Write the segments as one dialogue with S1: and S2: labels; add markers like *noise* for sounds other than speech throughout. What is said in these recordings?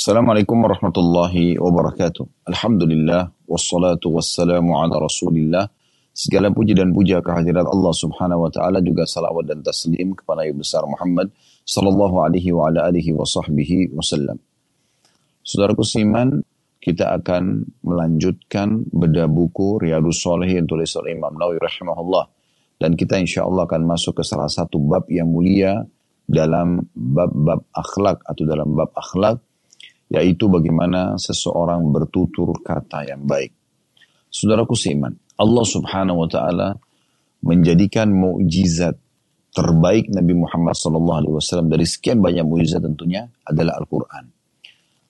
S1: Assalamualaikum warahmatullahi wabarakatuh. Alhamdulillah wassalatu wassalamu ala Rasulillah. Segala puji dan puja kehadirat Allah Subhanahu wa taala juga salawat dan taslim kepada Nabi besar Muhammad sallallahu alaihi wa ala alihi wa sahbihi wasallam. Saudaraku Siman, kita akan melanjutkan bedah buku Riyadus Salihin tulis oleh Imam Nawawi rahimahullah dan kita insya Allah akan masuk ke salah satu bab yang mulia dalam bab-bab akhlak atau dalam bab akhlak yaitu bagaimana seseorang bertutur kata yang baik. Saudaraku seiman, Allah Subhanahu wa taala menjadikan mukjizat terbaik Nabi Muhammad sallallahu alaihi wasallam dari sekian banyak mukjizat tentunya adalah Al-Qur'an.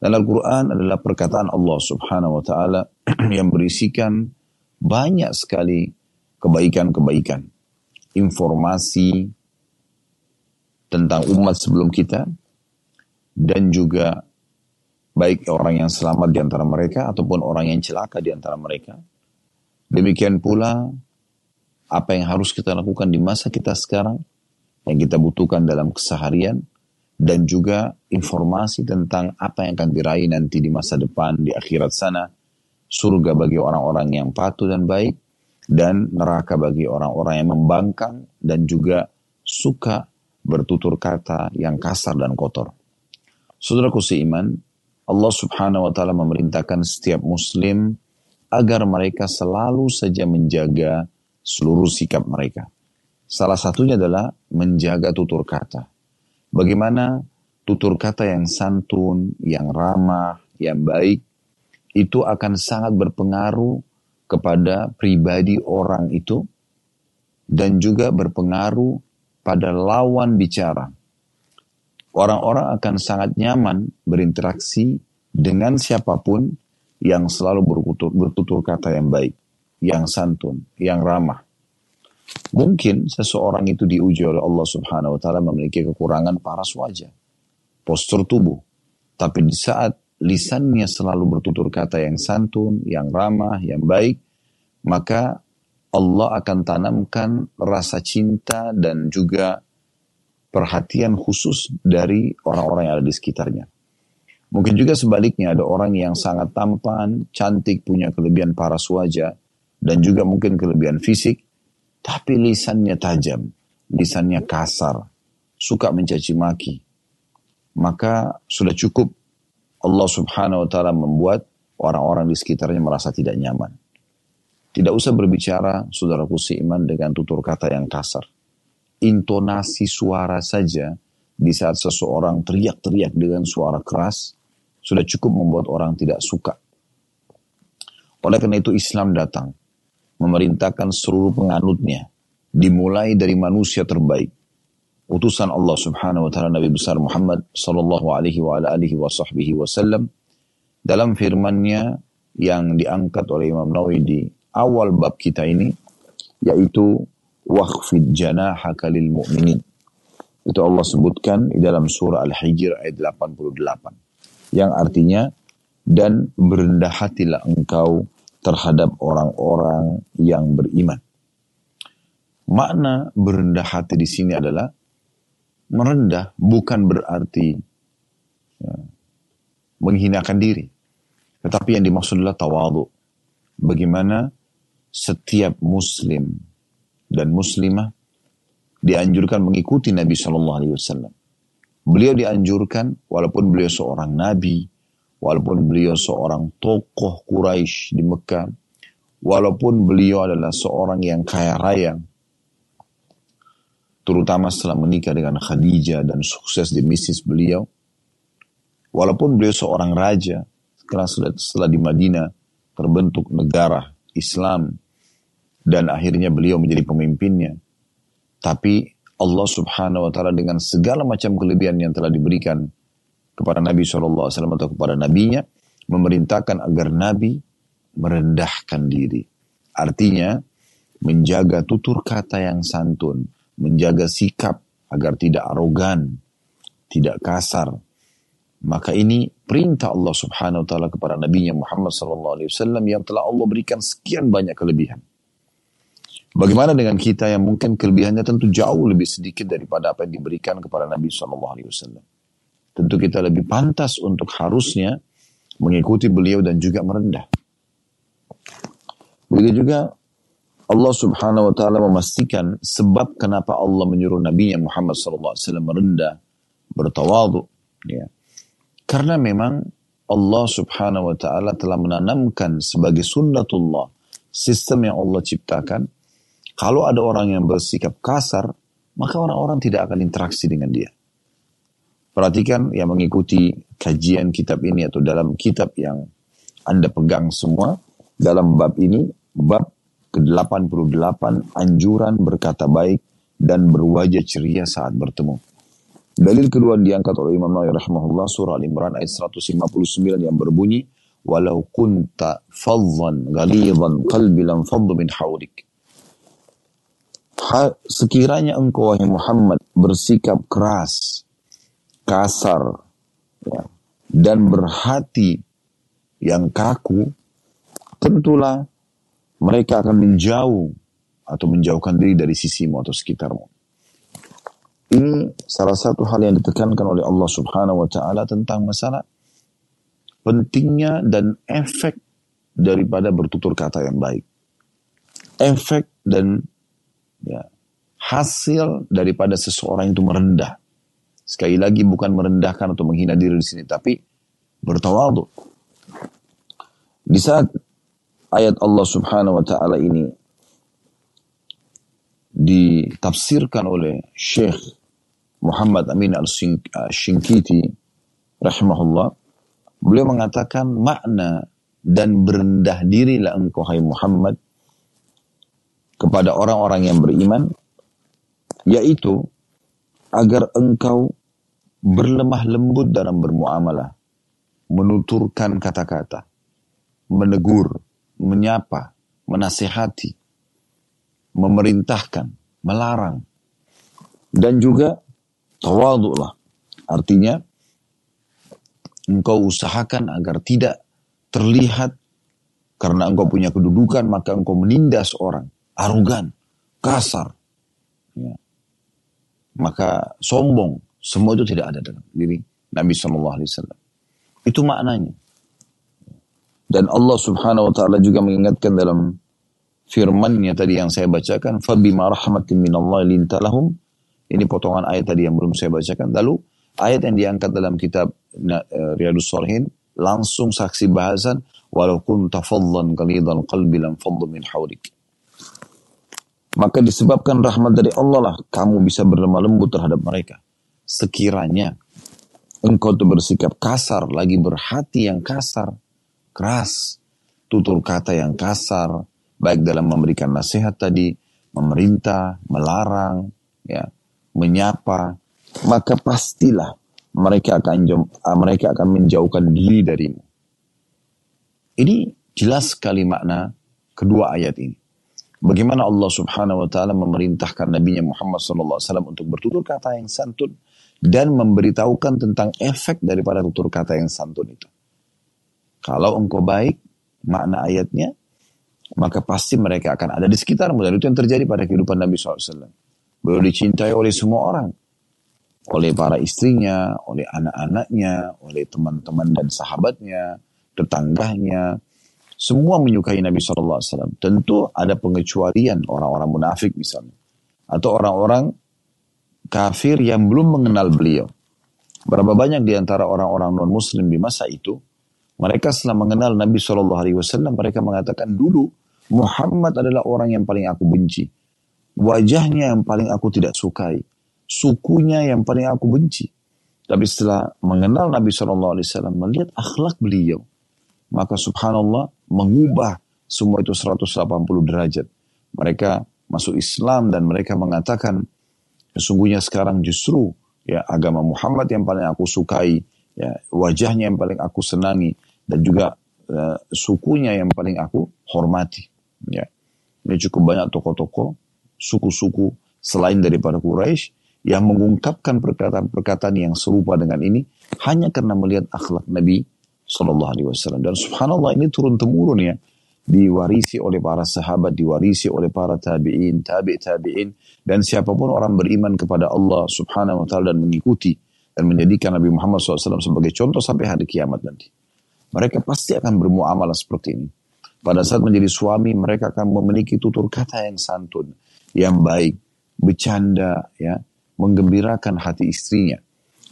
S1: Dan Al-Quran adalah perkataan Allah subhanahu wa ta'ala *clears throat* yang berisikan banyak sekali kebaikan-kebaikan. Informasi tentang umat sebelum kita dan juga baik orang yang selamat di antara mereka ataupun orang yang celaka di antara mereka. Demikian pula apa yang harus kita lakukan di masa kita sekarang yang kita butuhkan dalam keseharian dan juga informasi tentang apa yang akan diraih nanti di masa depan di akhirat sana surga bagi orang-orang yang patuh dan baik dan neraka bagi orang-orang yang membangkang dan juga suka bertutur kata yang kasar dan kotor. Saudaraku seiman, Allah subhanahu wa ta'ala memerintahkan setiap muslim agar mereka selalu saja menjaga seluruh sikap mereka. Salah satunya adalah menjaga tutur kata. Bagaimana tutur kata yang santun, yang ramah, yang baik, itu akan sangat berpengaruh kepada pribadi orang itu dan juga berpengaruh pada lawan bicara. Orang-orang akan sangat nyaman berinteraksi dengan siapa pun yang selalu bertutur, bertutur kata yang baik, yang santun, yang ramah. Mungkin seseorang itu diuji oleh Allah Subhanahu wa taala memiliki kekurangan paras wajah, postur tubuh. Tapi di saat lisannya selalu bertutur kata yang santun, yang ramah, yang baik, maka Allah akan tanamkan rasa cinta dan juga perhatian khusus dari orang-orang yang ada di sekitarnya. Mungkin juga sebaliknya ada orang yang sangat tampan, cantik, punya kelebihan paras wajah, dan juga mungkin kelebihan fisik, tapi lisannya tajam, lisannya kasar, suka mencaci maki. Maka sudah cukup Allah subhanahu wa ta'ala membuat orang-orang di sekitarnya merasa tidak nyaman. Tidak usah berbicara, saudaraku seiman, dengan tutur kata yang kasar. Intonasi suara saja di saat seseorang teriak-teriak dengan suara keras, sudah cukup membuat orang tidak suka. Oleh karena itu Islam datang memerintahkan seluruh penganutnya dimulai dari manusia terbaik utusan Allah Subhanahu wa taala Nabi besar Muhammad sallallahu alaihi wa alihi wasallam dalam firman-Nya yang diangkat oleh Imam Nawawi di awal bab kita ini yaitu waqfid janahaka lil mu'minin itu Allah sebutkan di dalam surah Al-Hijr ayat 88 yang artinya dan berendah hatilah engkau terhadap orang-orang yang beriman. Makna berendah hati di sini adalah merendah bukan berarti ya, menghinakan diri. Tetapi yang dimaksud adalah tawadu. Bagaimana setiap muslim dan muslimah dianjurkan mengikuti Nabi Shallallahu Alaihi Wasallam. Beliau dianjurkan walaupun beliau seorang nabi, walaupun beliau seorang tokoh Quraisy di Mekah, walaupun beliau adalah seorang yang kaya raya, terutama setelah menikah dengan Khadijah dan sukses di bisnis beliau, walaupun beliau seorang raja, setelah, setelah di Madinah terbentuk negara Islam dan akhirnya beliau menjadi pemimpinnya, tapi Allah subhanahu wa ta'ala dengan segala macam kelebihan yang telah diberikan kepada Nabi SAW atau kepada nabinya memerintahkan agar Nabi merendahkan diri. Artinya menjaga tutur kata yang santun, menjaga sikap agar tidak arogan, tidak kasar. Maka ini perintah Allah Subhanahu wa taala kepada nabinya Muhammad sallallahu alaihi wasallam yang telah Allah berikan sekian banyak kelebihan. Bagaimana dengan kita yang mungkin kelebihannya tentu jauh lebih sedikit daripada apa yang diberikan kepada Nabi sallallahu alaihi wasallam. tentu kita lebih pantas untuk harusnya mengikuti beliau dan juga merendah. Begitu juga Allah subhanahu wa ta'ala memastikan sebab kenapa Allah menyuruh Nabi Muhammad SAW merendah, bertawadu. Ya. Karena memang Allah subhanahu wa ta'ala telah menanamkan sebagai sunnatullah sistem yang Allah ciptakan. Kalau ada orang yang bersikap kasar, maka orang-orang tidak akan interaksi dengan dia. Perhatikan yang mengikuti kajian kitab ini atau dalam kitab yang Anda pegang semua dalam bab ini, bab ke-88 anjuran berkata baik dan berwajah ceria saat bertemu. Dalil kedua diangkat oleh Imam Nawawi rahimahullah surah Al-Imran ayat 159 yang berbunyi walau kunta fadhan ghalidhan qalbi lam min hawlik. Sekiranya engkau wahai Muhammad bersikap keras, kasar, ya, dan berhati yang kaku, tentulah mereka akan menjauh atau menjauhkan diri dari sisimu atau sekitarmu. Ini salah satu hal yang ditekankan oleh Allah Subhanahu wa taala tentang masalah pentingnya dan efek daripada bertutur kata yang baik. Efek dan ya, hasil daripada seseorang itu merendah. Sekali lagi bukan merendahkan atau menghina diri di sini, tapi bertawadu. Di saat ayat Allah Subhanahu wa taala ini ditafsirkan oleh Syekh Muhammad Amin Al-Shinkiti rahimahullah beliau mengatakan makna dan berendah dirilah engkau hai Muhammad kepada orang-orang yang beriman yaitu agar engkau berlemah lembut dalam bermuamalah, menuturkan kata-kata, menegur, menyapa, menasehati, memerintahkan, melarang, dan juga tawaduklah. Artinya, engkau usahakan agar tidak terlihat karena engkau punya kedudukan, maka engkau menindas orang, arogan, kasar, ya. maka sombong, semua itu tidak ada dalam diri Nabi Shallallahu Alaihi Wasallam. Itu maknanya. Dan Allah Subhanahu Wa Taala juga mengingatkan dalam firman-Nya tadi yang saya bacakan, "Fabima rahmatin minallah lintalahum." Ini potongan ayat tadi yang belum saya bacakan. Lalu ayat yang diangkat dalam kitab eh, Riyadus Salihin langsung saksi bahasan walau kunta fadlan qalidal qalbi lam fadlu min hawlik. Maka disebabkan rahmat dari Allah lah kamu bisa berlemah lembut terhadap mereka sekiranya engkau tuh bersikap kasar, lagi berhati yang kasar, keras, tutur kata yang kasar, baik dalam memberikan nasihat tadi, memerintah, melarang, ya, menyapa, maka pastilah mereka akan ah, mereka akan menjauhkan diri darimu. Ini jelas sekali makna kedua ayat ini. Bagaimana Allah Subhanahu wa taala memerintahkan Nabi Muhammad SAW untuk bertutur kata yang santun, dan memberitahukan tentang efek daripada tutur kata yang santun itu. Kalau engkau baik, makna ayatnya, maka pasti mereka akan ada di sekitarmu. Dan itu yang terjadi pada kehidupan Nabi SAW. Beliau dicintai oleh semua orang. Oleh para istrinya, oleh anak-anaknya, oleh teman-teman dan sahabatnya, tetangganya. Semua menyukai Nabi SAW. Tentu ada pengecualian orang-orang munafik misalnya. Atau orang-orang kafir yang belum mengenal beliau. Berapa banyak di antara orang-orang non-muslim di masa itu, mereka setelah mengenal Nabi SAW, mereka mengatakan dulu Muhammad adalah orang yang paling aku benci. Wajahnya yang paling aku tidak sukai. Sukunya yang paling aku benci. Tapi setelah mengenal Nabi SAW, melihat akhlak beliau, maka subhanallah mengubah semua itu 180 derajat. Mereka masuk Islam dan mereka mengatakan Sesungguhnya sekarang justru ya agama Muhammad yang paling aku sukai, ya wajahnya yang paling aku senangi dan juga uh, sukunya yang paling aku hormati. Ya. Ini cukup banyak tokoh-tokoh suku-suku selain daripada Quraisy yang mengungkapkan perkataan-perkataan yang serupa dengan ini hanya karena melihat akhlak Nabi Shallallahu Alaihi Wasallam dan Subhanallah ini turun temurun ya diwarisi oleh para sahabat, diwarisi oleh para tabi'in, tabi' tabi'in, dan siapa pun orang beriman kepada Allah subhanahu wa ta'ala dan mengikuti dan menjadikan Nabi Muhammad SAW sebagai contoh sampai hari kiamat nanti. Mereka pasti akan bermuamalah seperti ini. Pada saat menjadi suami, mereka akan memiliki tutur kata yang santun, yang baik, bercanda, ya, menggembirakan hati istrinya.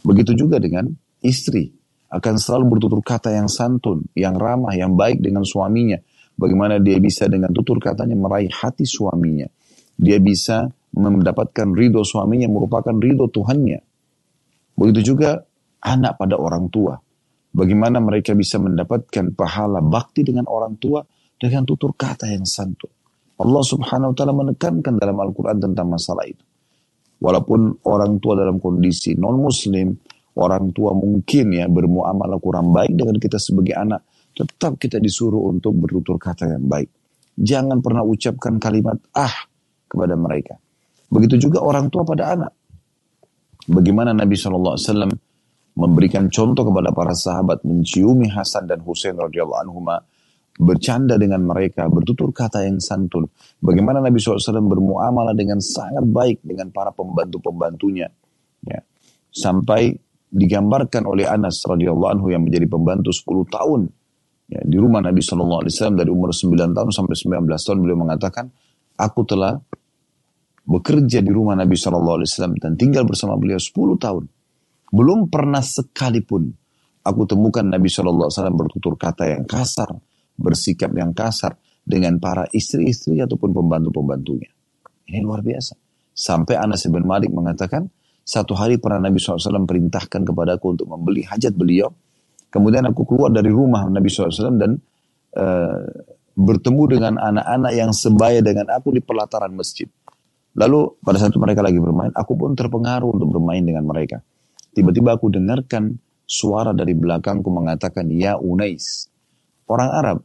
S1: Begitu juga dengan istri akan selalu bertutur kata yang santun, yang ramah, yang baik dengan suaminya. Bagaimana dia bisa dengan tutur katanya meraih hati suaminya. Dia bisa mendapatkan ridho suaminya merupakan ridho Tuhannya. Begitu juga anak pada orang tua. Bagaimana mereka bisa mendapatkan pahala bakti dengan orang tua dengan tutur kata yang santun. Allah subhanahu wa ta'ala menekankan dalam Al-Quran tentang masalah itu. Walaupun orang tua dalam kondisi non-muslim, orang tua mungkin ya bermuamalah kurang baik dengan kita sebagai anak, tetap kita disuruh untuk bertutur kata yang baik. Jangan pernah ucapkan kalimat ah kepada mereka. Begitu juga orang tua pada anak. Bagaimana Nabi SAW memberikan contoh kepada para sahabat menciumi Hasan dan Husain radhiyallahu anhu bercanda dengan mereka, bertutur kata yang santun. Bagaimana Nabi SAW bermuamalah dengan sangat baik dengan para pembantu-pembantunya. Ya. Sampai digambarkan oleh Anas radhiyallahu anhu yang menjadi pembantu 10 tahun ya, di rumah Nabi SAW dari umur 9 tahun sampai 19 tahun beliau mengatakan aku telah bekerja di rumah Nabi SAW dan tinggal bersama beliau 10 tahun. Belum pernah sekalipun aku temukan Nabi SAW bertutur kata yang kasar, bersikap yang kasar dengan para istri-istri ataupun pembantu-pembantunya. Ini luar biasa. Sampai Anas bin Malik mengatakan, satu hari pernah Nabi SAW perintahkan kepadaku untuk membeli hajat beliau. Kemudian aku keluar dari rumah Nabi SAW dan uh, bertemu dengan anak-anak yang sebaya dengan aku di pelataran masjid. Lalu pada saat mereka lagi bermain, aku pun terpengaruh untuk bermain dengan mereka. Tiba-tiba aku dengarkan suara dari belakangku mengatakan, Ya Unais. Orang Arab,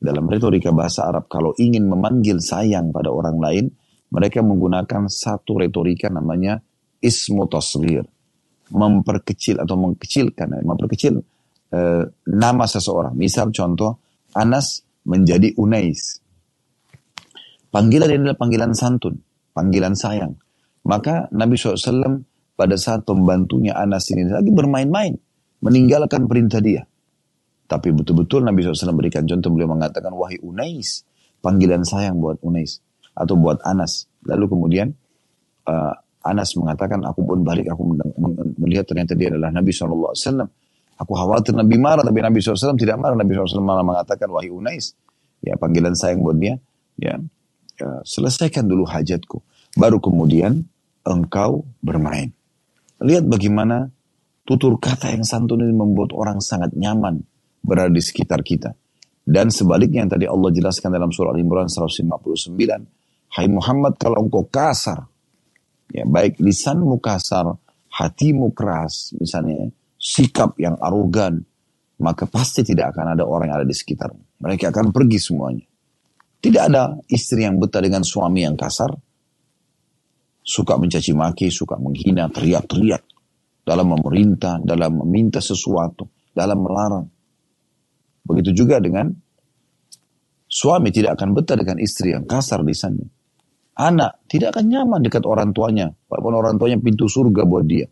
S1: dalam retorika bahasa Arab, kalau ingin memanggil sayang pada orang lain, mereka menggunakan satu retorika namanya ismu tasghir. Memperkecil atau mengkecilkan, memperkecil eh, nama seseorang. Misal contoh, Anas menjadi Unais. Panggilan ini adalah panggilan santun panggilan sayang. Maka Nabi SAW pada saat pembantunya Anas ini lagi bermain-main, meninggalkan perintah dia. Tapi betul-betul Nabi SAW berikan contoh, beliau mengatakan, wahai Unais, panggilan sayang buat Unais, atau buat Anas. Lalu kemudian uh, Anas mengatakan, aku pun balik, aku melihat ternyata dia adalah Nabi SAW. Aku khawatir Nabi marah, tapi Nabi SAW tidak marah. Nabi SAW malah mengatakan, wahai Unais, ya panggilan sayang buat dia, ya ya, selesaikan dulu hajatku. Baru kemudian engkau bermain. Lihat bagaimana tutur kata yang santun ini membuat orang sangat nyaman berada di sekitar kita. Dan sebaliknya yang tadi Allah jelaskan dalam surah Al-Imran 159. Hai Muhammad kalau engkau kasar, ya baik lisanmu kasar, hatimu keras, misalnya sikap yang arogan, maka pasti tidak akan ada orang yang ada di sekitarmu. Mereka akan pergi semuanya. Tidak ada istri yang betah dengan suami yang kasar. Suka mencaci maki, suka menghina, teriak-teriak. Dalam memerintah, dalam meminta sesuatu, dalam melarang. Begitu juga dengan suami tidak akan betah dengan istri yang kasar di sana. Anak tidak akan nyaman dekat orang tuanya. Walaupun orang tuanya pintu surga buat dia.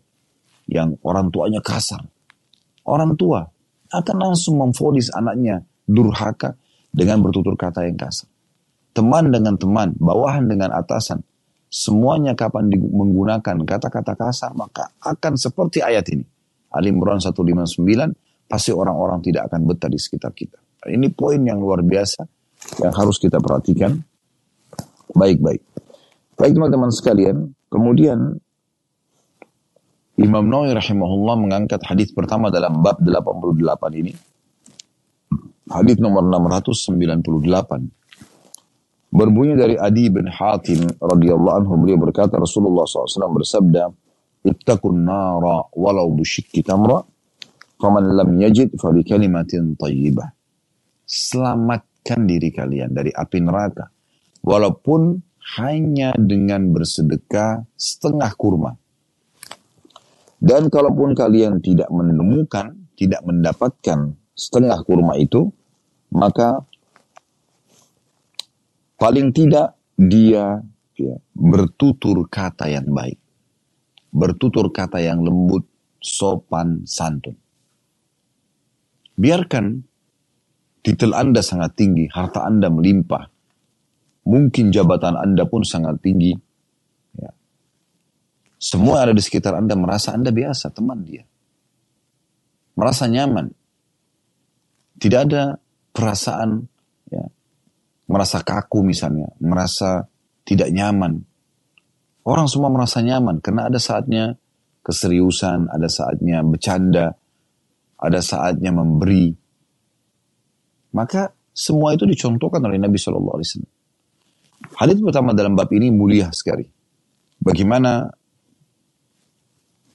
S1: Yang orang tuanya kasar. Orang tua akan langsung memfonis anaknya durhaka dengan bertutur kata yang kasar teman dengan teman, bawahan dengan atasan, semuanya kapan menggunakan kata-kata kasar, maka akan seperti ayat ini. Ali Imran 159, pasti orang-orang tidak akan betah di sekitar kita. Ini poin yang luar biasa yang harus kita perhatikan baik-baik. Baik teman-teman sekalian, kemudian Imam Nawawi rahimahullah mengangkat hadis pertama dalam bab 88 ini. Hadis nomor 698 Berbunyi dari Adi bin Hatim radhiyallahu anhu beliau berkata Rasulullah SAW bersabda, "Ittaqun nara walau bisyikki tamra, faman lam yajid fa kalimatin thayyibah." Selamatkan diri kalian dari api neraka walaupun hanya dengan bersedekah setengah kurma. Dan kalaupun kalian tidak menemukan, tidak mendapatkan setengah kurma itu, maka Paling tidak dia ya, bertutur kata yang baik. Bertutur kata yang lembut sopan santun. Biarkan titel Anda sangat tinggi, harta Anda melimpah, mungkin jabatan Anda pun sangat tinggi. Ya. Semua ada di sekitar Anda merasa Anda biasa, teman dia. Merasa nyaman. Tidak ada perasaan ya, merasa kaku misalnya, merasa tidak nyaman. Orang semua merasa nyaman karena ada saatnya keseriusan, ada saatnya bercanda, ada saatnya memberi. Maka semua itu dicontohkan oleh Nabi Shallallahu Alaihi Wasallam. Hadis pertama dalam bab ini mulia sekali. Bagaimana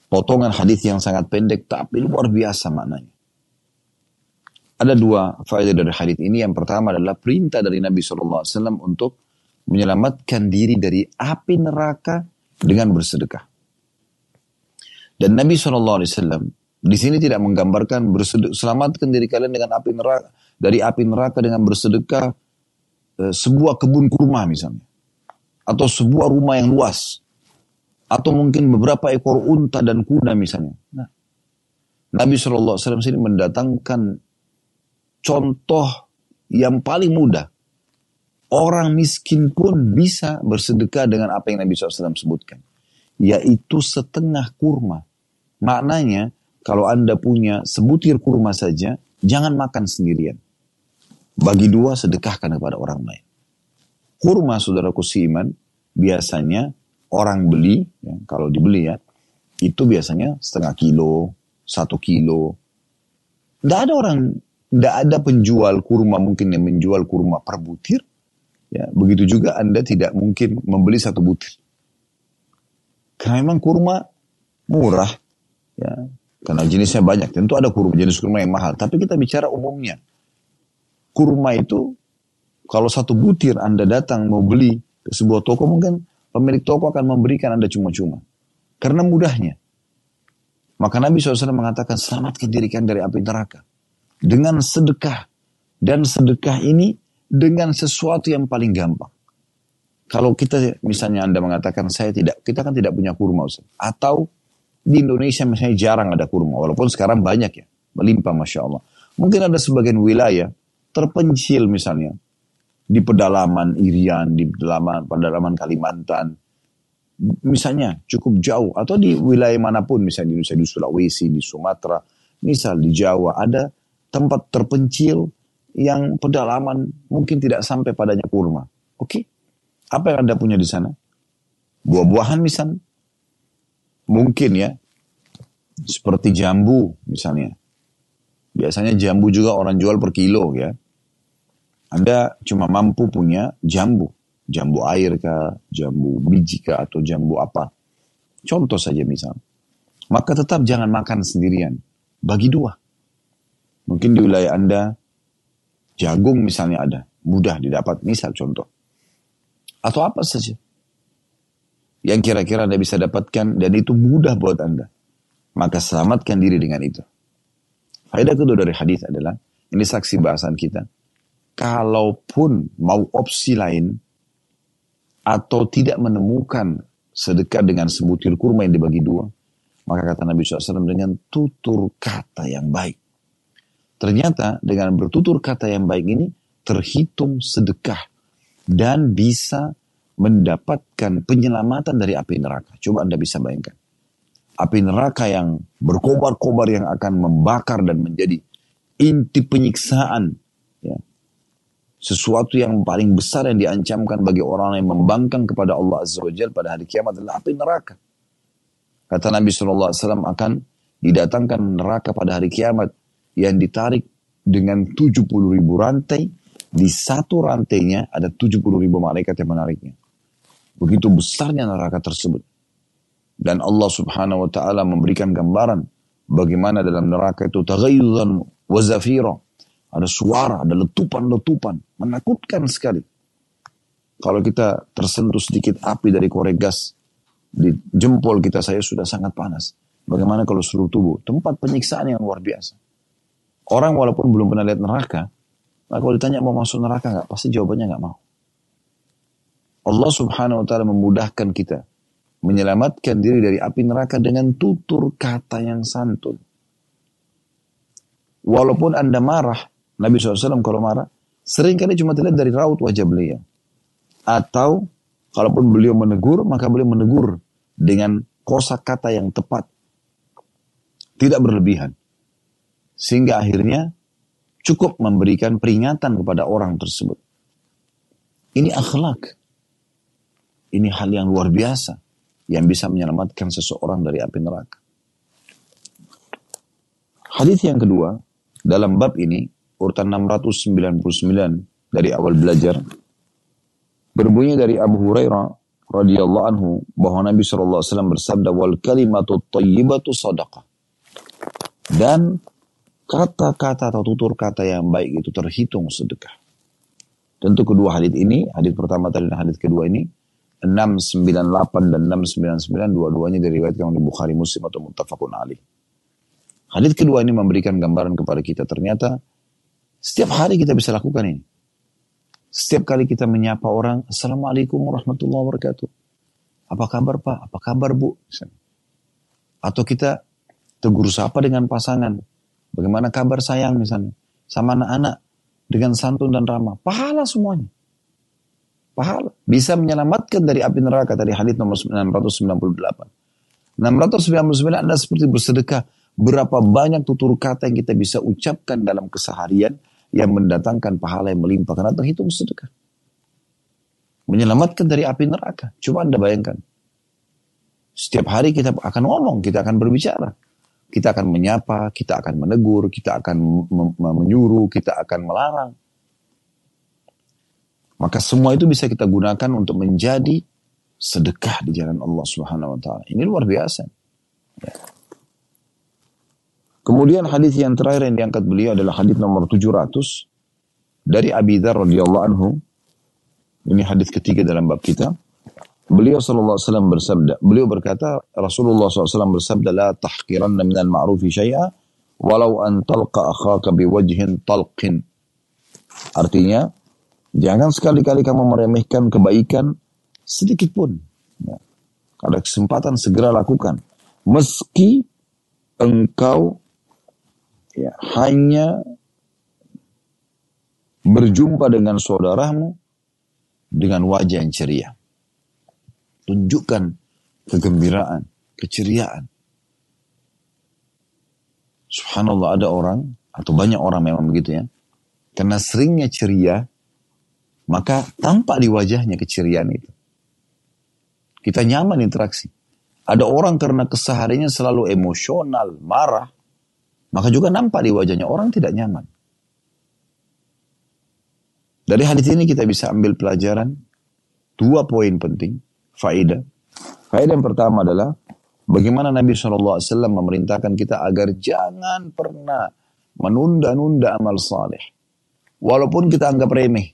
S1: potongan hadis yang sangat pendek tapi luar biasa maknanya. Ada dua faedah dari hadis ini. Yang pertama adalah perintah dari Nabi SAW untuk menyelamatkan diri dari api neraka dengan bersedekah. Dan Nabi SAW di sini tidak menggambarkan bersedekah, selamatkan diri kalian dengan api neraka dari api neraka dengan bersedekah sebuah kebun kurma misalnya atau sebuah rumah yang luas atau mungkin beberapa ekor unta dan kuda misalnya. Nah, Nabi SAW sini mendatangkan contoh yang paling mudah. Orang miskin pun bisa bersedekah dengan apa yang Nabi SAW sebutkan. Yaitu setengah kurma. Maknanya, kalau Anda punya sebutir kurma saja, jangan makan sendirian. Bagi dua, sedekahkan kepada orang lain. Kurma, saudaraku siiman, biasanya orang beli, ya, kalau dibeli ya, itu biasanya setengah kilo, satu kilo. Tidak ada orang tidak ada penjual kurma mungkin yang menjual kurma per butir. Ya, begitu juga Anda tidak mungkin membeli satu butir. Karena memang kurma murah. Ya, karena jenisnya banyak. Tentu ada kurma, jenis kurma yang mahal. Tapi kita bicara umumnya. Kurma itu kalau satu butir Anda datang mau beli ke sebuah toko mungkin pemilik toko akan memberikan Anda cuma-cuma. Karena mudahnya. Maka Nabi SAW mengatakan selamatkan diri dari api neraka dengan sedekah. Dan sedekah ini dengan sesuatu yang paling gampang. Kalau kita misalnya Anda mengatakan saya tidak, kita kan tidak punya kurma Ustaz. Atau di Indonesia misalnya jarang ada kurma. Walaupun sekarang banyak ya. Melimpah Masya Allah. Mungkin ada sebagian wilayah terpencil misalnya. Di pedalaman Irian, di pedalaman, pedalaman Kalimantan. Misalnya cukup jauh. Atau di wilayah mana pun misalnya di, di Sulawesi, di Sumatera. Misal di Jawa ada tempat terpencil yang pedalaman mungkin tidak sampai padanya kurma. Oke, okay? apa yang Anda punya di sana? Buah-buahan misalnya. Mungkin ya, seperti jambu misalnya. Biasanya jambu juga orang jual per kilo ya. Anda cuma mampu punya jambu. Jambu air kah, jambu biji kah, atau jambu apa. Contoh saja misal. Maka tetap jangan makan sendirian. Bagi dua. Mungkin di wilayah Anda jagung misalnya ada, mudah didapat misal contoh. Atau apa saja. Yang kira-kira Anda bisa dapatkan dan itu mudah buat Anda. Maka selamatkan diri dengan itu. Faedah kedua dari hadis adalah, ini saksi bahasan kita. Kalaupun mau opsi lain, atau tidak menemukan sedekah dengan sebutir kurma yang dibagi dua, maka kata Nabi SAW dengan tutur kata yang baik. Ternyata dengan bertutur kata yang baik ini terhitung sedekah dan bisa mendapatkan penyelamatan dari api neraka. Coba Anda bisa bayangkan. Api neraka yang berkobar-kobar yang akan membakar dan menjadi inti penyiksaan. Sesuatu yang paling besar yang diancamkan bagi orang yang membangkang kepada Allah Azza wa Jal pada hari kiamat adalah api neraka. Kata Nabi SAW akan didatangkan neraka pada hari kiamat yang ditarik dengan 70 ribu rantai, di satu rantainya ada 70 ribu malaikat yang menariknya. Begitu besarnya neraka tersebut. Dan Allah subhanahu wa ta'ala memberikan gambaran bagaimana dalam neraka itu taghayyuzan wa zafira. Ada suara, ada letupan-letupan. Menakutkan sekali. Kalau kita tersentuh sedikit api dari korek gas, di jempol kita saya sudah sangat panas. Bagaimana kalau seluruh tubuh? Tempat penyiksaan yang luar biasa. Orang walaupun belum pernah lihat neraka, maka kalau ditanya mau masuk neraka nggak, pasti jawabannya nggak mau. Allah subhanahu wa ta'ala memudahkan kita menyelamatkan diri dari api neraka dengan tutur kata yang santun. Walaupun Anda marah, Nabi SAW kalau marah, sering kali cuma terlihat dari raut wajah beliau. Atau kalaupun beliau menegur, maka beliau menegur dengan kosa kata yang tepat. Tidak berlebihan. Sehingga akhirnya cukup memberikan peringatan kepada orang tersebut. Ini akhlak. Ini hal yang luar biasa yang bisa menyelamatkan seseorang dari api neraka. Hadis yang kedua dalam bab ini urutan 699 dari awal belajar berbunyi dari Abu Hurairah radhiyallahu anhu bahwa Nabi SAW bersabda wal kalimatu thayyibatu sadaqah dan kata-kata atau tutur kata yang baik itu terhitung sedekah. Tentu kedua hadis ini, hadis pertama tadi dan hadis kedua ini 698 dan 699 dua-duanya diriwayatkan oleh Bukhari Muslim atau Muttafaqun Ali. Hadis kedua ini memberikan gambaran kepada kita ternyata setiap hari kita bisa lakukan ini. Setiap kali kita menyapa orang, Assalamualaikum warahmatullahi wabarakatuh. Apa kabar Pak? Apa kabar Bu? Atau kita tegur sapa dengan pasangan. Bagaimana kabar sayang misalnya. Sama anak-anak. Dengan santun dan ramah. Pahala semuanya pahala. Bisa menyelamatkan dari api neraka tadi hadis nomor 698. 699 Anda seperti bersedekah. Berapa banyak tutur kata yang kita bisa ucapkan dalam keseharian yang mendatangkan pahala yang melimpah karena terhitung sedekah. Menyelamatkan dari api neraka. Coba Anda bayangkan. Setiap hari kita akan ngomong, kita akan berbicara. Kita akan menyapa, kita akan menegur, kita akan menyuruh, kita akan melarang. Maka semua itu bisa kita gunakan untuk menjadi sedekah di jalan Allah Subhanahu wa taala. Ini luar biasa. Ya. Kemudian hadis yang terakhir yang diangkat beliau adalah hadis nomor 700 dari Abi Dzar radhiyallahu anhu. Ini hadis ketiga dalam bab kita. Beliau sallallahu alaihi wasallam bersabda, beliau berkata Rasulullah SAW bersabda la tahqiranna minal ma'rufi syai'a walau an talqa akhaka biwajhin talqin. Artinya Jangan sekali-kali kamu meremehkan kebaikan sedikit pun. Ya. Ada kesempatan segera lakukan. Meski engkau ya, hanya berjumpa dengan saudaramu dengan wajah yang ceria. Tunjukkan kegembiraan, keceriaan. Subhanallah ada orang, atau banyak orang memang begitu ya. Karena seringnya ceria, maka tampak di wajahnya keceriaan itu. Kita nyaman interaksi. Ada orang karena kesehariannya selalu emosional, marah, maka juga nampak di wajahnya orang tidak nyaman. Dari hadis ini kita bisa ambil pelajaran dua poin penting, faedah. Faedah yang pertama adalah bagaimana Nabi SAW memerintahkan kita agar jangan pernah menunda-nunda amal saleh. Walaupun kita anggap remeh.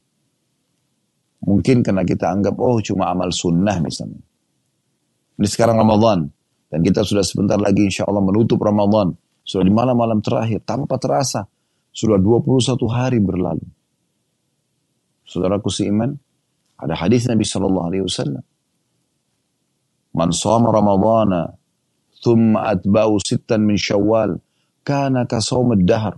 S1: Mungkin karena kita anggap, oh cuma amal sunnah misalnya. Ini sekarang Ramadan. Dan kita sudah sebentar lagi insya Allah menutup Ramadan. Sudah di malam-malam terakhir, tanpa terasa. Sudah 21 hari berlalu. Saudaraku seiman, ada hadis Nabi Sallallahu Alaihi Wasallam. Man sama Ramadana, thumma atba'u sittan min syawal, kana kasawmad dahar.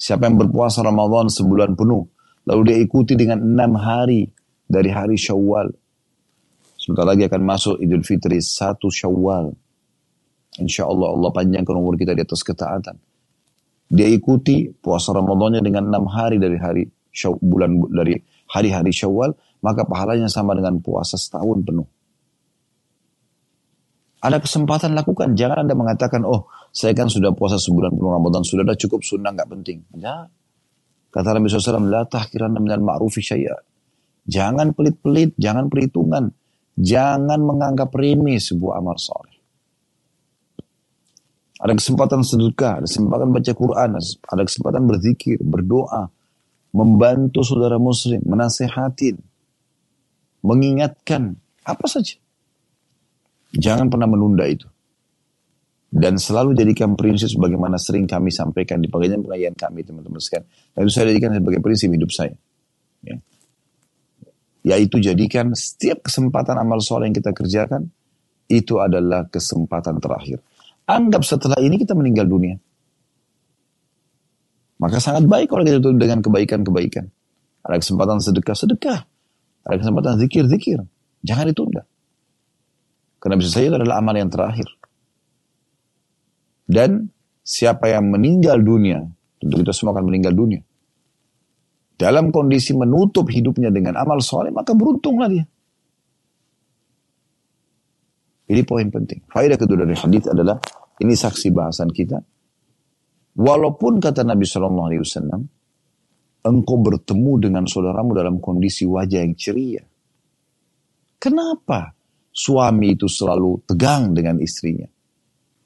S1: Siapa yang berpuasa Ramadan sebulan penuh, Lalu dia ikuti dengan enam hari dari hari Syawal. Sebentar lagi akan masuk Idul Fitri satu Syawal. Insya Allah Allah panjangkan umur kita di atas ketaatan. Dia ikuti puasa Ramadannya dengan enam hari dari hari bulan dari hari-hari Syawal, maka pahalanya sama dengan puasa setahun penuh. Ada kesempatan lakukan. Jangan Anda mengatakan, oh saya kan sudah puasa sebulan penuh Ramadan, sudah ada cukup sunnah, nggak penting. Ya, Kata Nabi SAW, La tahkiranna minal ma'rufi. Jangan pelit-pelit, jangan perhitungan. Jangan menganggap remeh sebuah amal soleh. Ada kesempatan sedekah, ada kesempatan baca Quran, ada kesempatan berzikir, berdoa, membantu saudara muslim, menasehatin, mengingatkan, apa saja. Jangan pernah menunda itu. Dan selalu jadikan prinsip sebagaimana sering kami sampaikan di pengajian-pengajian kami teman-teman sekalian. Dan itu saya jadikan sebagai prinsip hidup saya. Ya. Yaitu jadikan setiap kesempatan amal soleh yang kita kerjakan, itu adalah kesempatan terakhir. Anggap setelah ini kita meninggal dunia. Maka sangat baik kalau kita tutup dengan kebaikan-kebaikan. Ada kesempatan sedekah, sedekah. Ada kesempatan zikir, zikir. Jangan ditunda. Karena bisa saja adalah amal yang terakhir. Dan siapa yang meninggal dunia, tentu kita semua akan meninggal dunia. Dalam kondisi menutup hidupnya dengan amal soleh, maka beruntunglah dia. Ini poin penting. Faedah kedua dari hadis adalah ini saksi bahasan kita. Walaupun kata Nabi Shallallahu Alaihi Wasallam, engkau bertemu dengan saudaramu dalam kondisi wajah yang ceria. Kenapa suami itu selalu tegang dengan istrinya?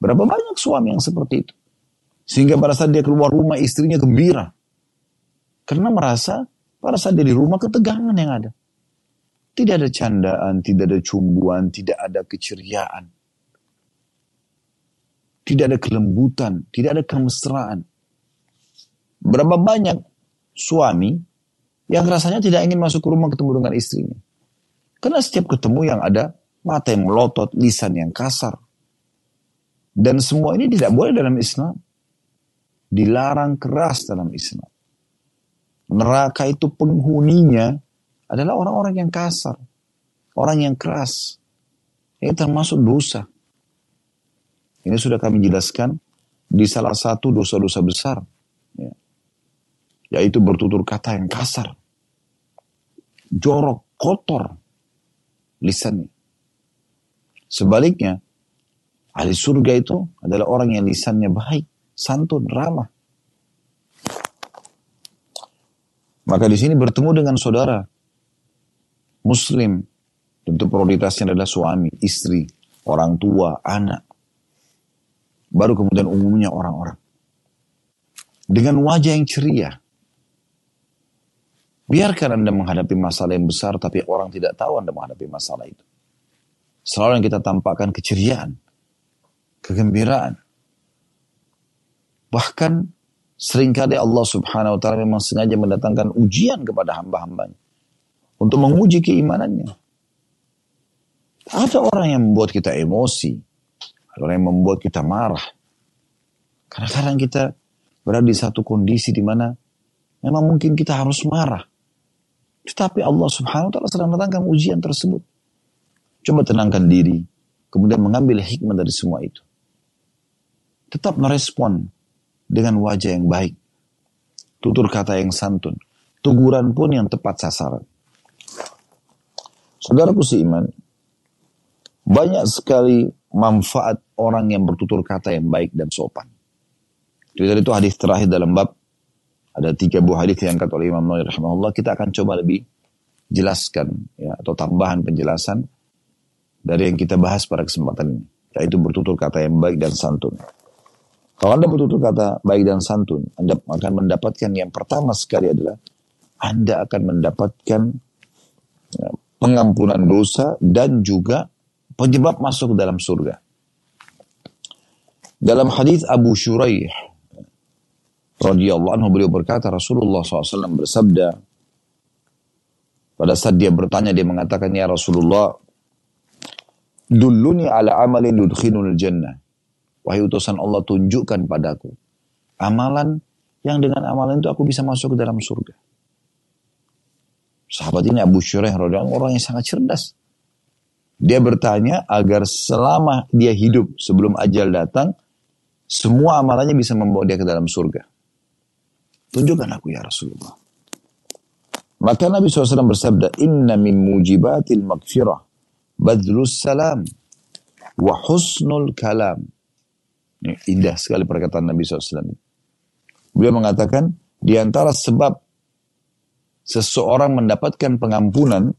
S1: Berapa banyak suami yang seperti itu? Sehingga pada saat dia keluar rumah istrinya gembira. Karena merasa pada saat dia di rumah ketegangan yang ada. Tidak ada candaan, tidak ada cumbuan, tidak ada keceriaan. Tidak ada kelembutan, tidak ada kemesraan. Berapa banyak suami yang rasanya tidak ingin masuk ke rumah ketemu dengan istrinya. Karena setiap ketemu yang ada mata yang melotot, lisan yang kasar. Dan semua ini tidak boleh dalam Islam. Dilarang keras dalam Islam. Neraka itu penghuninya adalah orang-orang yang kasar, orang yang keras. Ini termasuk dosa. Ini sudah kami jelaskan di salah satu dosa-dosa besar. Ya. Yaitu bertutur kata yang kasar. Jorok, kotor lisannya. Sebaliknya, ahli surga itu adalah orang yang lisannya baik, santun, ramah. Maka di sini bertemu dengan saudara Muslim tentu prioritasnya adalah suami, istri, orang tua, anak. Baru kemudian umumnya orang-orang. Dengan wajah yang ceria. Biarkan Anda menghadapi masalah yang besar, tapi orang tidak tahu Anda menghadapi masalah itu. Selalu yang kita tampakkan keceriaan, kegembiraan. Bahkan sering kali Allah subhanahu wa ta'ala memang sengaja mendatangkan ujian kepada hamba-hambanya untuk menguji keimanannya. Ada orang yang membuat kita emosi, ada orang yang membuat kita marah. Karena kadang kita berada di satu kondisi di mana memang mungkin kita harus marah. Tetapi Allah subhanahu wa ta'ala sedang datangkan ujian tersebut. Coba tenangkan diri, kemudian mengambil hikmah dari semua itu. Tetap merespon dengan wajah yang baik, tutur kata yang santun, teguran pun yang tepat sasaran. Saudaraku seiman, banyak sekali manfaat orang yang bertutur kata yang baik dan sopan. Jadi itu hadis terakhir dalam bab ada tiga buah hadis yang kata oleh Imam Nawawi rahimahullah. Kita akan coba lebih jelaskan ya atau tambahan penjelasan dari yang kita bahas pada kesempatan ini, yaitu bertutur kata yang baik dan santun. Kalau Anda bertutur kata baik dan santun, Anda akan mendapatkan yang pertama sekali adalah Anda akan mendapatkan ya, pengampunan dosa dan juga penyebab masuk dalam surga. Dalam hadis Abu Shuraih radhiyallahu anhu beliau berkata Rasulullah SAW bersabda pada saat dia bertanya dia mengatakan ya Rasulullah duluni ala amalin yudkhilul jannah wahai utusan Allah tunjukkan padaku amalan yang dengan amalan itu aku bisa masuk ke dalam surga Sahabat ini Abu Syureh orang yang sangat cerdas. Dia bertanya agar selama dia hidup sebelum ajal datang, semua amalannya bisa membawa dia ke dalam surga. Tunjukkan aku ya Rasulullah. Maka Nabi SAW bersabda, Inna min mujibatil magfirah, badlus salam, wa husnul kalam. Ini indah sekali perkataan Nabi SAW. Beliau mengatakan, di antara sebab seseorang mendapatkan pengampunan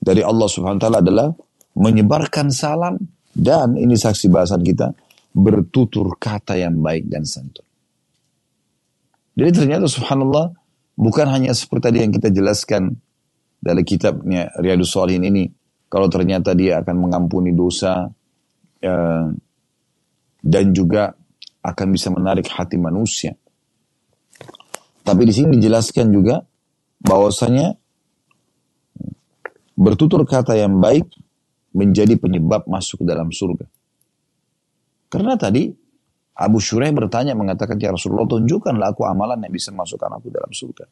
S1: dari Allah Subhanahu wa taala adalah menyebarkan salam dan ini saksi bahasan kita bertutur kata yang baik dan santun. Jadi ternyata subhanallah bukan hanya seperti tadi yang kita jelaskan dari kitabnya Riyadus Salihin ini kalau ternyata dia akan mengampuni dosa ya, dan juga akan bisa menarik hati manusia. Tapi di sini dijelaskan juga bahwasanya bertutur kata yang baik menjadi penyebab masuk ke dalam surga. Karena tadi Abu Shuraih bertanya mengatakan ya Rasulullah tunjukkanlah aku amalan yang bisa masukkan aku dalam surga.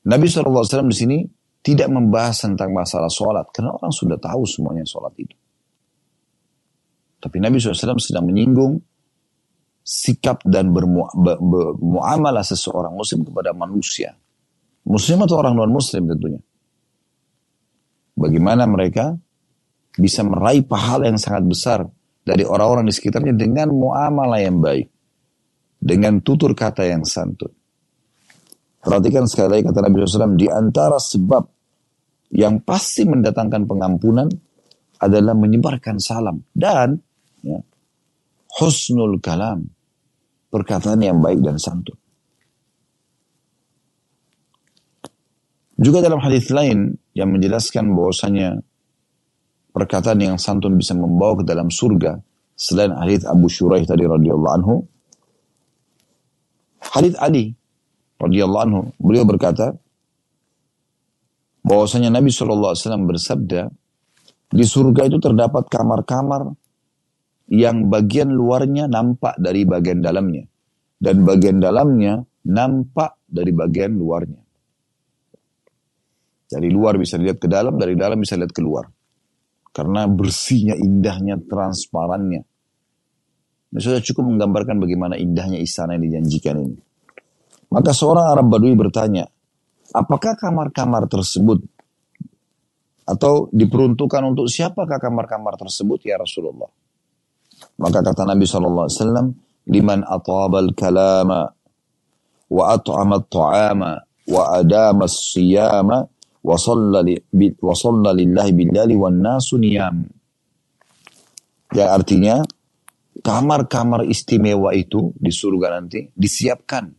S1: Nabi SAW di sini tidak membahas tentang masalah sholat karena orang sudah tahu semuanya sholat itu. Tapi Nabi SAW sedang menyinggung sikap dan bermuamalah seseorang muslim kepada manusia. Muslim atau orang non muslim tentunya. Bagaimana mereka bisa meraih pahala yang sangat besar dari orang-orang di sekitarnya dengan muamalah yang baik. Dengan tutur kata yang santun. Perhatikan sekali lagi kata Nabi SAW, di antara sebab yang pasti mendatangkan pengampunan adalah menyebarkan salam. Dan ya, husnul kalam, perkataan yang baik dan santun. Juga dalam hadis lain yang menjelaskan bahwasanya perkataan yang santun bisa membawa ke dalam surga selain hadis Abu Shuraih tadi radhiyallahu anhu. Hadis Ali radhiyallahu anhu beliau berkata bahwasanya Nabi SAW bersabda di surga itu terdapat kamar-kamar yang bagian luarnya nampak dari bagian dalamnya dan bagian dalamnya nampak dari bagian luarnya. Dari luar bisa lihat ke dalam, dari dalam bisa lihat keluar. Karena bersihnya, indahnya, transparannya. Ini sudah cukup menggambarkan bagaimana indahnya istana yang dijanjikan ini. Maka seorang Arab Badui bertanya, apakah kamar-kamar tersebut atau diperuntukkan untuk siapakah kamar-kamar tersebut ya Rasulullah? Maka kata Nabi SAW, liman atabal kalama wa at'ama at-ta'ama wa adama as-siyama lillahi billali wan. Ya artinya kamar-kamar istimewa itu di surga nanti disiapkan.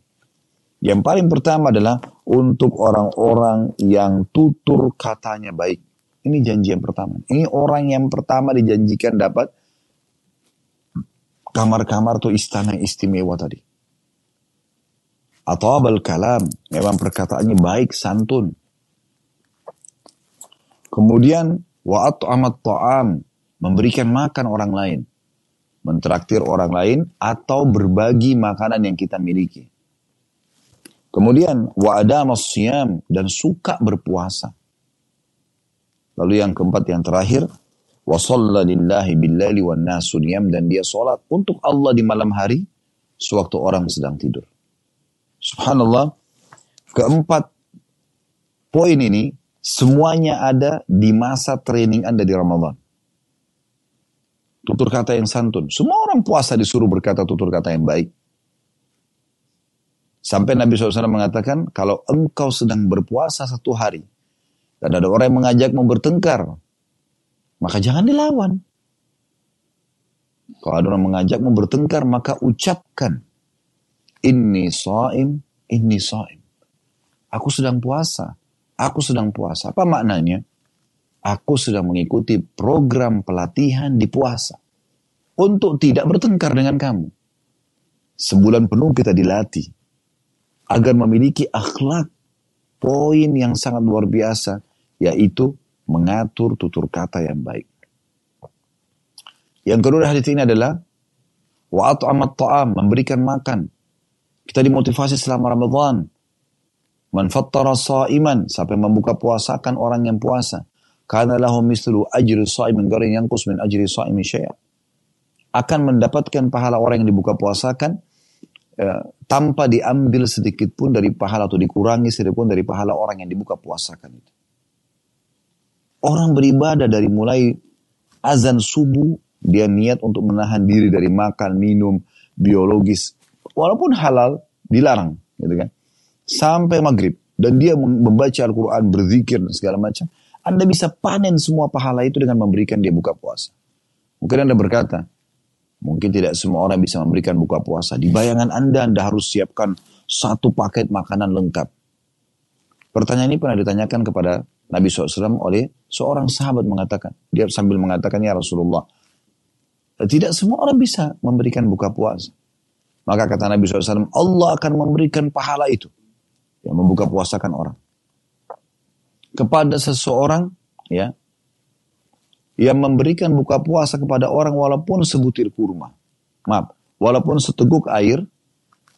S1: Yang paling pertama adalah untuk orang-orang yang tutur katanya baik. Ini janji yang pertama. Ini orang yang pertama dijanjikan dapat kamar-kamar atau istana istimewa tadi. Atau abal kalam, memang perkataannya baik, santun. Kemudian wa amat ta'am, memberikan makan orang lain, mentraktir orang lain atau berbagi makanan yang kita miliki. Kemudian wa adamas siyam dan suka berpuasa. Lalu yang keempat yang terakhir wa lillahi billaili wan nasu dan dia salat untuk Allah di malam hari sewaktu orang sedang tidur. Subhanallah, keempat poin ini Semuanya ada di masa training Anda di Ramadan. Tutur kata yang santun. Semua orang puasa disuruh berkata tutur kata yang baik. Sampai Nabi SAW mengatakan, kalau engkau sedang berpuasa satu hari, dan ada orang yang mengajakmu bertengkar, maka jangan dilawan. Kalau ada orang mengajakmu bertengkar, maka ucapkan, Inni sa'im, inni sa'im. Aku sedang puasa. Aku sedang puasa. Apa maknanya? Aku sedang mengikuti program pelatihan di puasa. Untuk tidak bertengkar dengan kamu. Sebulan penuh kita dilatih. Agar memiliki akhlak. Poin yang sangat luar biasa. Yaitu mengatur tutur kata yang baik. Yang kedua hadis ini adalah wa amat ta'am, memberikan makan. Kita dimotivasi selama Ramadan Man fattara sa'iman, sampai membuka puasakan orang yang puasa. Karena lahu mislu ajri sa'imin garin yang min ajri sa'imin syai'a. Akan mendapatkan pahala orang yang dibuka puasakan ya, tanpa diambil sedikit pun dari pahala atau dikurangi sedikit pun dari pahala orang yang dibuka puasakan itu. Orang beribadah dari mulai azan subuh, dia niat untuk menahan diri dari makan, minum, biologis. Walaupun halal, dilarang. Gitu kan sampai maghrib dan dia membaca Al-Quran, berzikir dan segala macam, Anda bisa panen semua pahala itu dengan memberikan dia buka puasa. Mungkin Anda berkata, mungkin tidak semua orang bisa memberikan buka puasa. Di bayangan Anda, Anda harus siapkan satu paket makanan lengkap. Pertanyaan ini pernah ditanyakan kepada Nabi SAW oleh seorang sahabat mengatakan, dia sambil mengatakan, ya Rasulullah, tidak semua orang bisa memberikan buka puasa. Maka kata Nabi SAW, Allah akan memberikan pahala itu yang membuka puasakan orang. kepada seseorang ya yang memberikan buka puasa kepada orang walaupun sebutir kurma. Maaf, walaupun seteguk air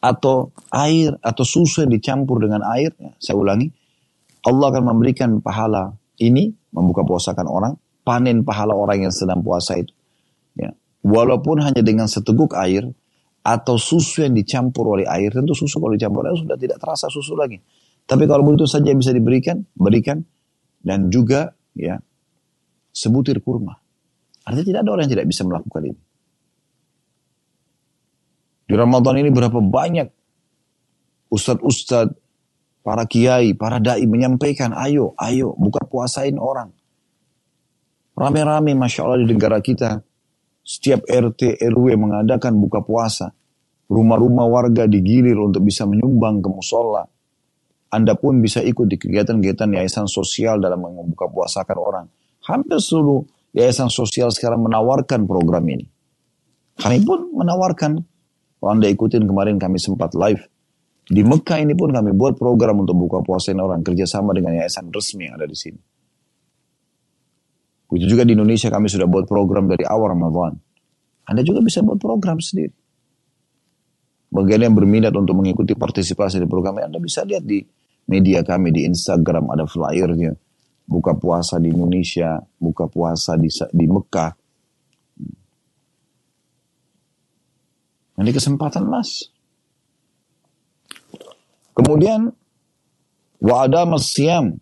S1: atau air atau susu yang dicampur dengan air, ya, saya ulangi, Allah akan memberikan pahala ini membuka puasakan orang, panen pahala orang yang sedang puasa itu. Ya. Walaupun hanya dengan seteguk air atau susu yang dicampur oleh air, tentu susu kalau dicampur air sudah tidak terasa susu lagi. Tapi kalau begitu saja bisa diberikan, berikan dan juga ya sebutir kurma. Artinya tidak ada orang yang tidak bisa melakukan ini. Di Ramadan ini berapa banyak ustadz-ustadz, para kiai, para dai menyampaikan, ayo, ayo, buka puasain orang. Rame-rame Masya Allah di negara kita, setiap RT, RW mengadakan buka puasa. Rumah-rumah warga digilir untuk bisa menyumbang ke musola. Anda pun bisa ikut di kegiatan-kegiatan yayasan sosial dalam membuka puasakan orang. Hampir seluruh yayasan sosial sekarang menawarkan program ini. Kami pun menawarkan. Kalau Anda ikutin kemarin kami sempat live. Di Mekah ini pun kami buat program untuk buka puasain orang. Kerjasama dengan yayasan resmi yang ada di sini. Begitu juga di Indonesia kami sudah buat program dari awal Ramadan. Anda juga bisa buat program sendiri. Bagian yang berminat untuk mengikuti partisipasi di program Anda bisa lihat di media kami di Instagram ada flyernya buka puasa di Indonesia, buka puasa di, di Mekah. Ini kesempatan mas. Kemudian wa'ada masyam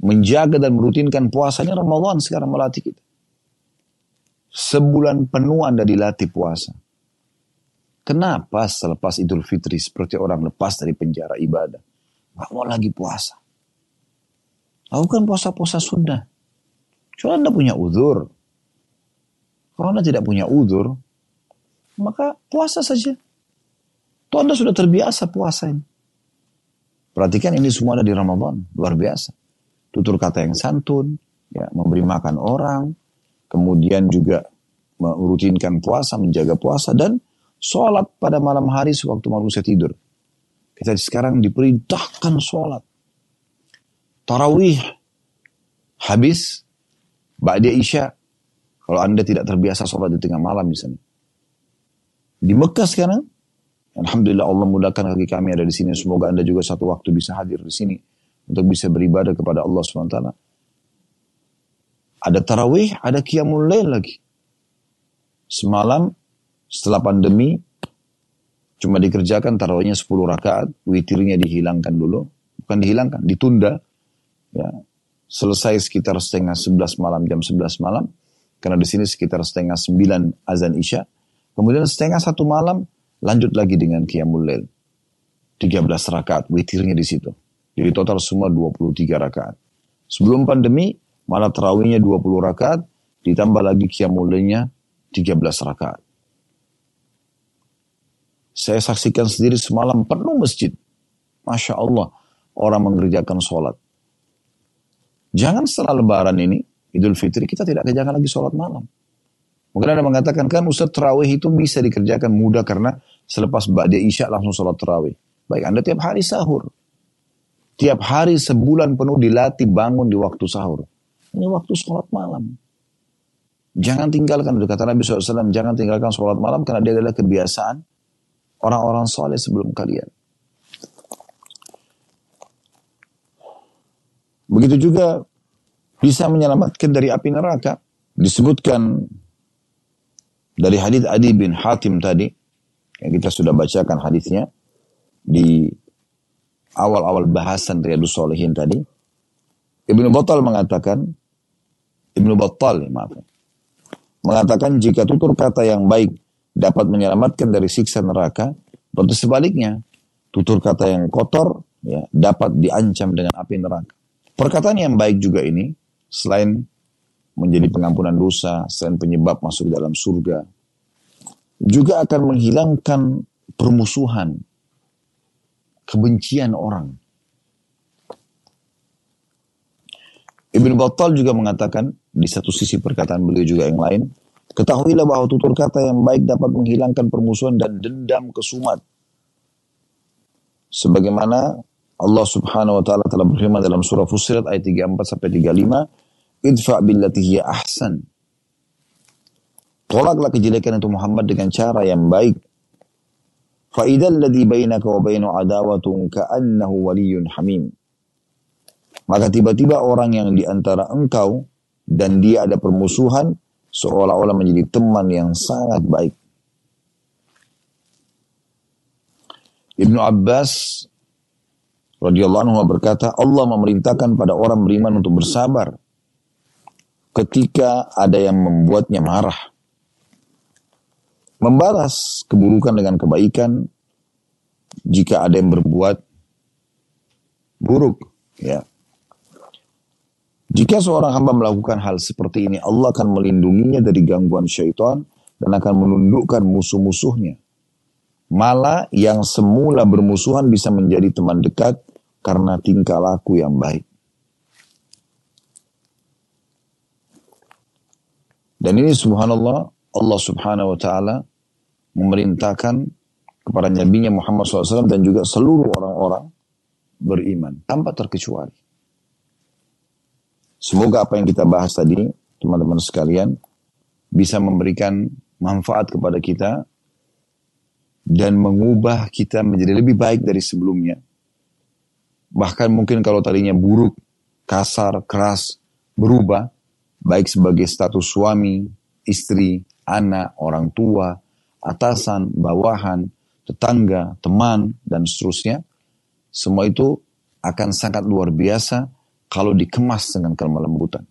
S1: menjaga dan merutinkan puasanya Ramadan sekarang melatih kita. Sebulan penuh Anda dilatih puasa. Kenapa selepas Idul Fitri seperti orang lepas dari penjara ibadah? Gak mau lagi puasa. Lakukan puasa-puasa sunnah. Kalau Anda punya uzur. Kalau Anda tidak punya uzur, maka puasa saja. Tuh Anda sudah terbiasa puasa ini. Perhatikan ini semua ada di Ramadan. Luar biasa. Tutur kata yang santun, ya, memberi makan orang, kemudian juga merutinkan puasa, menjaga puasa, dan sholat pada malam hari sewaktu manusia tidur. Kita sekarang diperintahkan sholat. Tarawih habis Ba'da Isya kalau Anda tidak terbiasa sholat di tengah malam misalnya. Di Mekah sekarang Alhamdulillah Allah mudahkan kaki kami ada di sini. Semoga Anda juga satu waktu bisa hadir di sini untuk bisa beribadah kepada Allah SWT. Ada tarawih, ada qiyamul lail lagi. Semalam setelah pandemi cuma dikerjakan tarawihnya 10 rakaat, witirnya dihilangkan dulu. Bukan dihilangkan, ditunda ya, selesai sekitar setengah sebelas malam, jam sebelas malam, karena di sini sekitar setengah sembilan azan isya, kemudian setengah satu malam, lanjut lagi dengan Qiyamul Lail. 13 rakaat, witirnya di situ. Jadi total semua 23 rakaat. Sebelum pandemi, malah terawihnya 20 rakaat, ditambah lagi Qiyamul Lailnya 13 rakaat. Saya saksikan sendiri semalam penuh masjid. Masya Allah, orang mengerjakan sholat. Jangan setelah lebaran ini, Idul Fitri, kita tidak kerjakan lagi sholat malam. Mungkin Anda mengatakan, kan Ustaz Terawih itu bisa dikerjakan mudah karena selepas Ba'da Isya langsung sholat Terawih. Baik, Anda tiap hari sahur. Tiap hari sebulan penuh dilatih bangun di waktu sahur. Ini waktu sholat malam. Jangan tinggalkan, kata Nabi SAW, jangan tinggalkan sholat malam karena dia adalah kebiasaan orang-orang soleh sebelum kalian. Begitu juga bisa menyelamatkan dari api neraka. Disebutkan dari hadis Adi bin Hatim tadi, yang kita sudah bacakan hadisnya di awal-awal bahasan Riyadus Solehin tadi. Ibnu Battal mengatakan, Ibnu Battal, maaf, mengatakan jika tutur kata yang baik dapat menyelamatkan dari siksa neraka, berarti sebaliknya, tutur kata yang kotor ya, dapat diancam dengan api neraka. Perkataan yang baik juga ini, selain menjadi pengampunan dosa, selain penyebab masuk dalam surga, juga akan menghilangkan permusuhan, kebencian orang. Ibn Battal juga mengatakan, di satu sisi perkataan beliau juga yang lain, Ketahuilah bahwa tutur kata yang baik dapat menghilangkan permusuhan dan dendam kesumat. Sebagaimana Allah Subhanahu wa taala telah berfirman dalam surah Fussilat ayat 34 sampai 35, "Idfa billati hiya ahsan." Tolaklah kejelekan itu Muhammad dengan cara yang baik. فَإِذَا الَّذِي بَيْنَكَ وَبَيْنُ عَدَاوَةٌ كَأَنَّهُ وَلِيٌّ حَمِيمٌ Maka tiba-tiba orang yang di antara engkau dan dia ada permusuhan seolah-olah menjadi teman yang sangat baik. Ibnu Abbas radhiyallahu anhu berkata, Allah memerintahkan pada orang beriman untuk bersabar ketika ada yang membuatnya marah. Membalas keburukan dengan kebaikan jika ada yang berbuat buruk, ya. Jika seorang hamba melakukan hal seperti ini, Allah akan melindunginya dari gangguan syaitan dan akan menundukkan musuh-musuhnya. Malah yang semula bermusuhan bisa menjadi teman dekat karena tingkah laku yang baik. Dan ini subhanallah, Allah subhanahu wa ta'ala memerintahkan kepada Nabi Muhammad SAW dan juga seluruh orang-orang beriman tanpa terkecuali. Semoga apa yang kita bahas tadi, teman-teman sekalian, bisa memberikan manfaat kepada kita dan mengubah kita menjadi lebih baik dari sebelumnya. Bahkan mungkin kalau tadinya buruk, kasar, keras, berubah, baik sebagai status suami, istri, anak, orang tua, atasan, bawahan, tetangga, teman, dan seterusnya, semua itu akan sangat luar biasa kalau dikemas dengan kelembutan.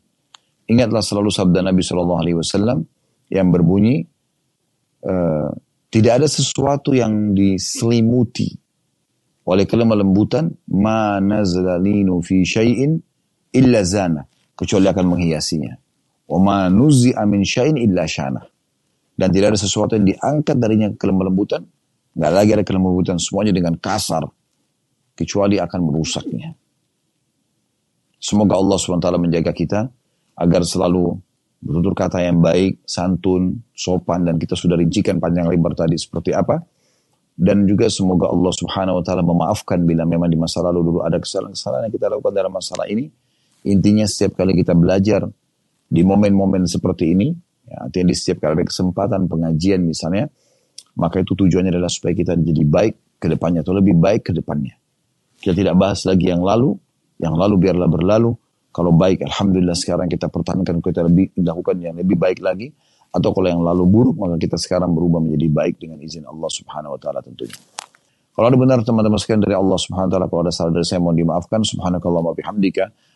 S1: Ingatlah selalu sabda Nabi Shallallahu Alaihi Wasallam yang berbunyi, uh, tidak ada sesuatu yang diselimuti oleh kelembutan, mana zalinu fi syai'in illa zana, kecuali akan menghiasinya. Wa ma nuzzi'a min syai'in illa syana. Dan tidak ada sesuatu yang diangkat darinya kelembutan, nggak lagi ada kelembutan, semuanya dengan kasar, kecuali akan merusaknya. Semoga Allah SWT menjaga kita agar selalu bertutur kata yang baik, santun, sopan, dan kita sudah rincikan panjang lebar tadi seperti apa. Dan juga semoga Allah Subhanahu Wa Taala memaafkan bila memang di masa lalu dulu ada kesalahan-kesalahan yang kita lakukan dalam masalah ini. Intinya setiap kali kita belajar di momen-momen seperti ini, ya, artinya di setiap kali kesempatan pengajian misalnya, maka itu tujuannya adalah supaya kita jadi baik ke depannya atau lebih baik ke depannya. Kita tidak bahas lagi yang lalu, yang lalu biarlah berlalu. Kalau baik, Alhamdulillah sekarang kita pertahankan, kita lebih lakukan yang lebih baik lagi. Atau kalau yang lalu buruk, maka kita sekarang berubah menjadi baik dengan izin Allah subhanahu wa ta'ala tentunya. Kalau ada benar teman-teman sekalian dari Allah subhanahu wa ta'ala, kalau ada salah dari saya mohon dimaafkan. Subhanakallah wa bihamdika.